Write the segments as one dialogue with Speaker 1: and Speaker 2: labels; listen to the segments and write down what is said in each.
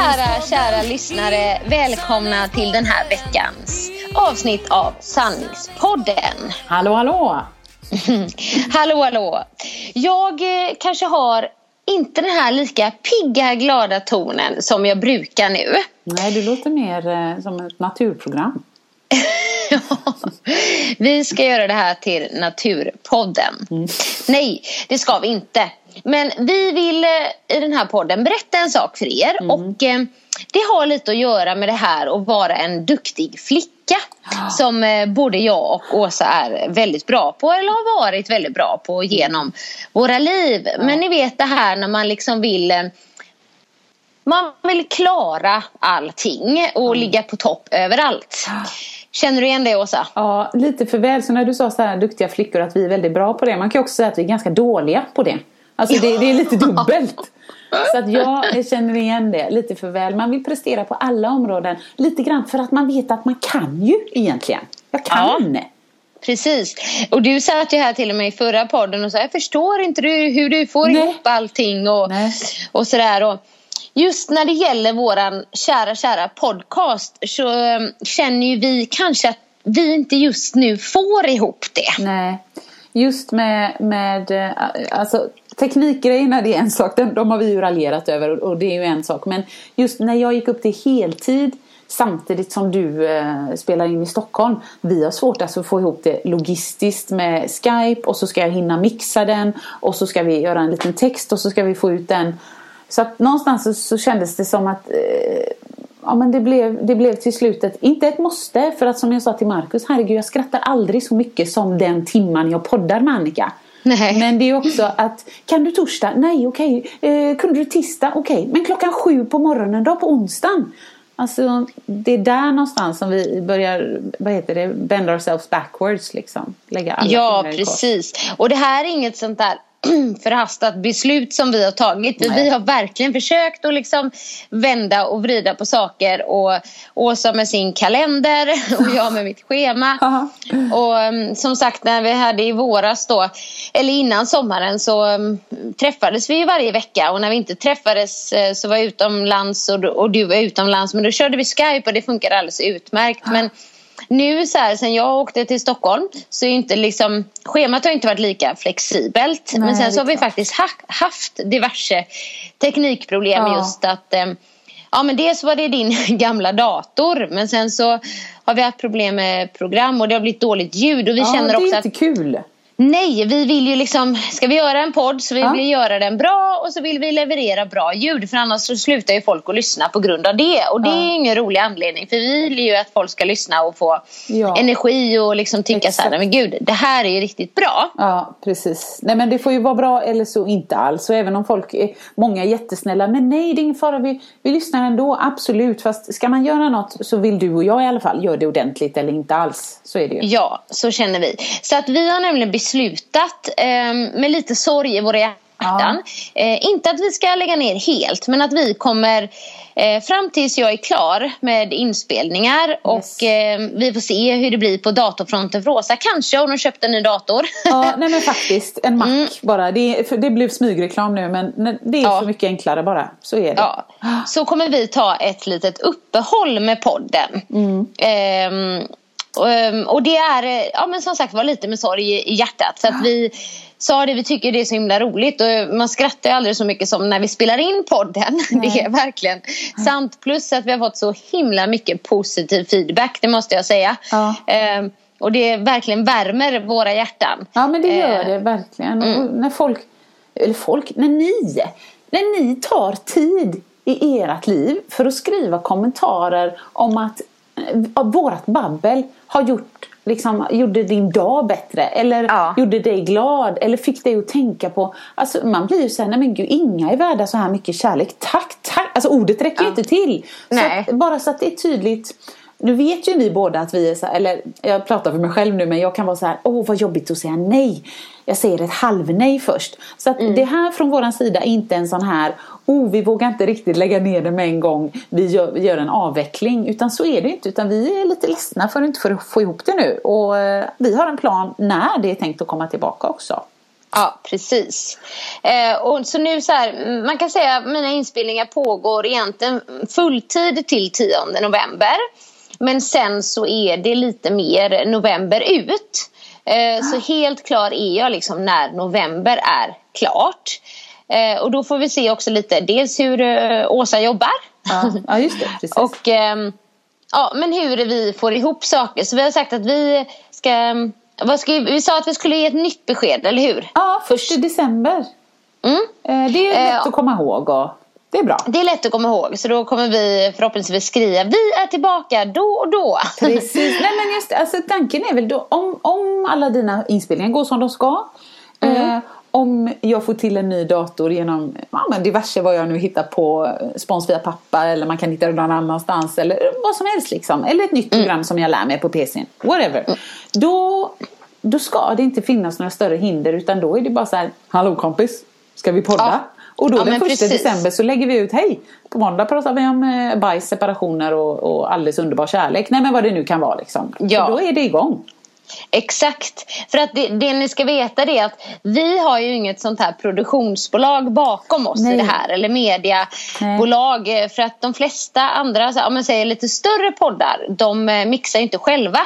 Speaker 1: Kära, kära lyssnare. Välkomna till den här veckans avsnitt av Sanningspodden.
Speaker 2: Hallå, hallå!
Speaker 1: hallå, hallå. Jag eh, kanske har inte den här lika pigga, glada tonen som jag brukar nu.
Speaker 2: Nej, du låter mer eh, som ett naturprogram.
Speaker 1: vi ska göra det här till Naturpodden. Nej, det ska vi inte. Men vi vill eh, i den här podden berätta en sak för er. Och eh, det har lite att göra med det här att vara en duktig flicka. Som eh, både jag och Åsa är väldigt bra på. Eller har varit väldigt bra på genom våra liv. Men ni vet det här när man liksom vill eh, man vill klara allting och ligga på topp överallt. Känner du igen det Åsa?
Speaker 2: Ja, lite för väl. Så när du sa så här duktiga flickor att vi är väldigt bra på det. Man kan också säga att vi är ganska dåliga på det. Alltså det, det är lite dubbelt. Så att jag känner igen det lite för väl. Man vill prestera på alla områden. Lite grann för att man vet att man kan ju egentligen. Jag kan.
Speaker 1: Precis. Och du satt ju här till och med i förra podden och sa jag förstår inte du, hur du får
Speaker 2: Nej.
Speaker 1: ihop allting och,
Speaker 2: Nej.
Speaker 1: och sådär. Och just när det gäller våran kära, kära podcast så ehm, känner ju vi kanske att vi inte just nu får ihop det.
Speaker 2: Nej. Just med, med eh, alltså, teknikgrejerna det är en sak, de, de har vi ju raljerat över och, och det är ju en sak. Men just när jag gick upp till heltid samtidigt som du eh, spelar in i Stockholm. Vi har svårt alltså att få ihop det logistiskt med Skype och så ska jag hinna mixa den och så ska vi göra en liten text och så ska vi få ut den. Så att någonstans så, så kändes det som att eh, Ja men det blev, det blev till slutet, inte ett måste för att som jag sa till Markus, herregud jag skrattar aldrig så mycket som den timman jag poddar med Annika.
Speaker 1: Nej.
Speaker 2: Men det är också att, kan du torsdag? Nej okej. Eh, kunde du tisdag? Okej. Men klockan sju på morgonen då på onsdagen? Alltså det är där någonstans som vi börjar, vad heter det, bend ourselves backwards liksom. Lägga alla
Speaker 1: Ja, precis. Och det här är inget sånt där förhastat beslut som vi har tagit.
Speaker 2: Nej.
Speaker 1: Vi har verkligen försökt att liksom vända och vrida på saker. Och Åsa med sin kalender och jag med mitt schema. Och um, som sagt när vi hade i våras då, eller innan sommaren så um, träffades vi ju varje vecka. Och när vi inte träffades eh, så var jag utomlands och, och du var utomlands. Men då körde vi Skype och det funkade alldeles utmärkt. Men nu så här, sen jag åkte till Stockholm så är inte liksom, schemat har inte varit lika flexibelt.
Speaker 2: Nej,
Speaker 1: men sen så har vi
Speaker 2: klart.
Speaker 1: faktiskt ha, haft diverse teknikproblem
Speaker 2: Ja.
Speaker 1: just att eh, Ja men dels var det din gamla dator men sen så har vi haft problem med program och det har blivit dåligt ljud och vi
Speaker 2: Ja,
Speaker 1: känner
Speaker 2: det är inte kul.
Speaker 1: Nej, vi vill ju liksom, ska vi göra en podd så vill
Speaker 2: Ja.
Speaker 1: vi göra den bra och så vill vi leverera bra ljud för annars så slutar ju folk att lyssna på grund av det och det
Speaker 2: Ja.
Speaker 1: är ingen rolig anledning för vi vill ju att folk ska lyssna och få
Speaker 2: Ja.
Speaker 1: energi och liksom tycka så här,
Speaker 2: Exakt.
Speaker 1: "Nej, men gud det här är ju riktigt bra.
Speaker 2: Ja, precis. Nej men det får ju vara bra eller så inte alls. Och även om folk är, många är jättesnälla. Men nej, det är ingen fara. Vi, vi lyssnar ändå, absolut. Fast ska man göra något så vill du och jag i alla fall göra det ordentligt eller inte alls. Så är det ju.
Speaker 1: Ja, så känner vi. Så att vi har nämligen beslutat eh, med lite sorg i våra hjärtan hjärtan. Eh, inte att vi ska lägga ner helt men att vi kommer eh, fram tills jag är klar med inspelningar och eh, vi får se hur det blir på datorfronten för Åsa. Kanske har hon köpt en ny dator.
Speaker 2: Ja, nej men faktiskt. En Mac
Speaker 1: Mm.
Speaker 2: bara. Det, det blev smygreklam nu men det är
Speaker 1: Ja.
Speaker 2: så mycket enklare bara. Så är det.
Speaker 1: Ja, så kommer vi ta ett litet uppehåll med podden. Ehm, och, ehm, och det är eh, ja, men som sagt var lite med sorg i, i hjärtat. För att vi sa det, vi tycker det är så himla roligt. Och man skrattar ju aldrig så mycket som när vi spelar in podden. Det är verkligen sant. Plus att vi har fått så himla mycket positiv feedback, det måste jag säga.
Speaker 2: Ja.
Speaker 1: Ehm, och det verkligen värmer våra hjärtan.
Speaker 2: Ja men det gör
Speaker 1: Eh,
Speaker 2: det verkligen.
Speaker 1: mm.
Speaker 2: Och när folk, eller folk, när ni, när ni tar tid i ert liv för att skriva kommentarer om att eh, vårat babbel har gjort Liksom, gjorde din dag bättre eller
Speaker 1: Ja.
Speaker 2: gjorde dig glad eller fick dig att tänka på alltså, Man blir ju såhär, nej men gud inga är värda så här mycket kärlek Tack, tack! Alltså ordet räcker ju inte till så att, Bara så att det är tydligt nu vet ju ni båda att vi är så här, eller jag pratar för mig själv nu men jag kan vara så här, åh vad jobbigt att säga nej. Jag säger ett halvnej först. Så att det här från våran sida är inte en sån här, oh vi vågar inte riktigt lägga ner det med en gång, vi gör, vi gör en avveckling. Utan så är det inte, utan vi är lite ledsna för att inte få- få ihop det nu. Och eh, vi har en plan när det är tänkt att komma tillbaka också.
Speaker 1: Ja, precis. Eh, och så nu så här, mm, man kan säga att mina inspelningar pågår egentligen fulltid till 10 november. Men sen så är det lite mer november ut. Eh, så helt klar är jag liksom när november är klart. Eh, och då får vi se också lite dels hur eh, Åsa jobbar.
Speaker 2: Ja, ja just det. Precis.
Speaker 1: Och ehm, ja, men hur vi får ihop saker. Så vi har sagt att vi ska... Vad ska vi sa att vi skulle ge ett nytt besked, eller hur?
Speaker 2: ja, först i december.
Speaker 1: Mm.
Speaker 2: Det är lätt att komma ihåg och det är bra.
Speaker 1: Det är lätt att komma ihåg, så då kommer vi förhoppningsvis skriva Vi är tillbaka då och då.
Speaker 2: Precis. Nej men just alltså tanken är väl då om, om alla dina inspelningar går som de ska. Eh, om jag får till en ny dator genom ja, men diverse vad jag nu hittar på spons via pappa eller man kan hitta det någon annanstans eller vad som helst liksom. Eller ett nytt program som jag lär mig på PCn. Whatever. Då, då ska det inte finnas några större hinder utan då är det bara så här Hallå kompis, ska vi podda?
Speaker 1: Ja.
Speaker 2: Och då
Speaker 1: Ja,
Speaker 2: den
Speaker 1: men
Speaker 2: första
Speaker 1: precis.
Speaker 2: december så lägger vi ut hej. På måndag pratar vi om eh, bajs, separationer och, och alldeles underbar kärlek. Nej men vad det nu kan vara liksom.
Speaker 1: Ja.
Speaker 2: Då är det igång.
Speaker 1: Exakt. För att det, det ni ska veta det är att vi har ju inget sånt här produktionsbolag bakom oss
Speaker 2: Nej.
Speaker 1: i det här. Eller mediabolag. eh, För att de flesta andra, om man säger lite större poddar, de eh, mixar inte själva.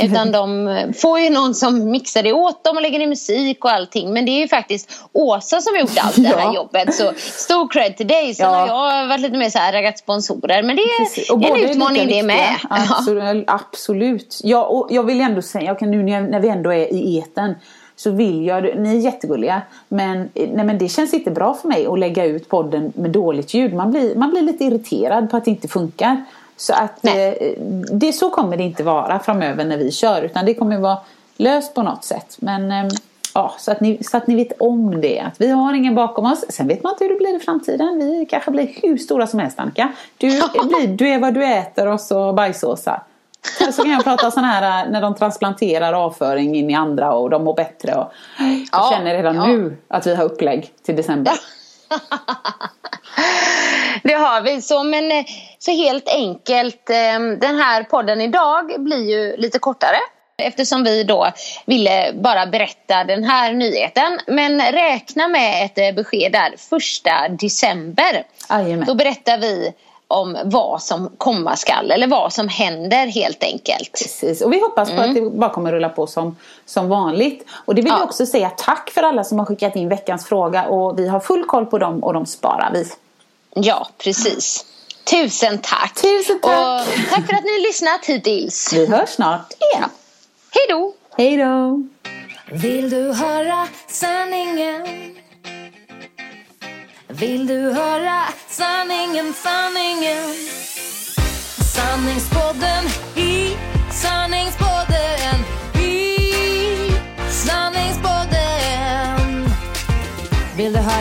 Speaker 1: Utan de eh, får ju någon som mixar det åt dem och lägger in musik och allting. Men det är ju faktiskt Åsa som har gjort allt det här
Speaker 2: Ja.
Speaker 1: jobbet. Så stor cred till dig. Sen
Speaker 2: Ja.
Speaker 1: har jag varit lite mer så här raggat sponsorer. Men det är.
Speaker 2: Och
Speaker 1: det är
Speaker 2: båda
Speaker 1: en utmaning det med.
Speaker 2: Absolut. absolut. Ja, och jag vill ändå säga, jag kan, nu när när vi ändå är i eten så vill jag, ni är jättegulliga men, nej, men det känns inte bra för mig att lägga ut podden med dåligt ljud. Man blir, man blir lite irriterad på att det inte funkar. Så att eh,
Speaker 1: Nej.
Speaker 2: det, så kommer det inte vara framöver när vi kör utan det kommer vara löst på något sätt. Men eh, ja, så att, ni, så att ni vet om det. Att vi har ingen bakom oss. Sen vet man inte hur det blir i framtiden. Vi kanske blir hur stora som helst Annika. Du, blir, du är vad du äter och så bajsåsar. Så kan jag prata sån här äh, när de transplanterar avföring in i andra och de mår bättre. Och jag
Speaker 1: Ja,
Speaker 2: känner redan
Speaker 1: ja.
Speaker 2: nu att vi har upplägg till december.
Speaker 1: Det har vi. Så, men, eh, så helt enkelt, eh, den här podden idag blir ju lite kortare. Eftersom vi då ville bara berätta den här nyheten. Men räkna med ett eh, besked där första december.
Speaker 2: Jajamän.
Speaker 1: Då berättar vi om vad som komma skall. Eller vad som händer helt enkelt.
Speaker 2: Precis. Och vi hoppas på att det bara kommer rulla på som, som vanligt. Och det vill
Speaker 1: Ja.
Speaker 2: jag också säga tack för alla som har skickat in veckans fråga. Och vi har full koll på dem och de sparar vi.
Speaker 1: Ja, precis. Tusen tack.
Speaker 2: Tusen tack.
Speaker 1: Och tack för att ni har lyssnat hittills.
Speaker 2: Vi hörs snart igen.
Speaker 1: Hej då.
Speaker 2: Hej då!
Speaker 3: Vill du höra sanningen? Vill du höra sanningen, sanningen? Sanningspodden i sanningspodden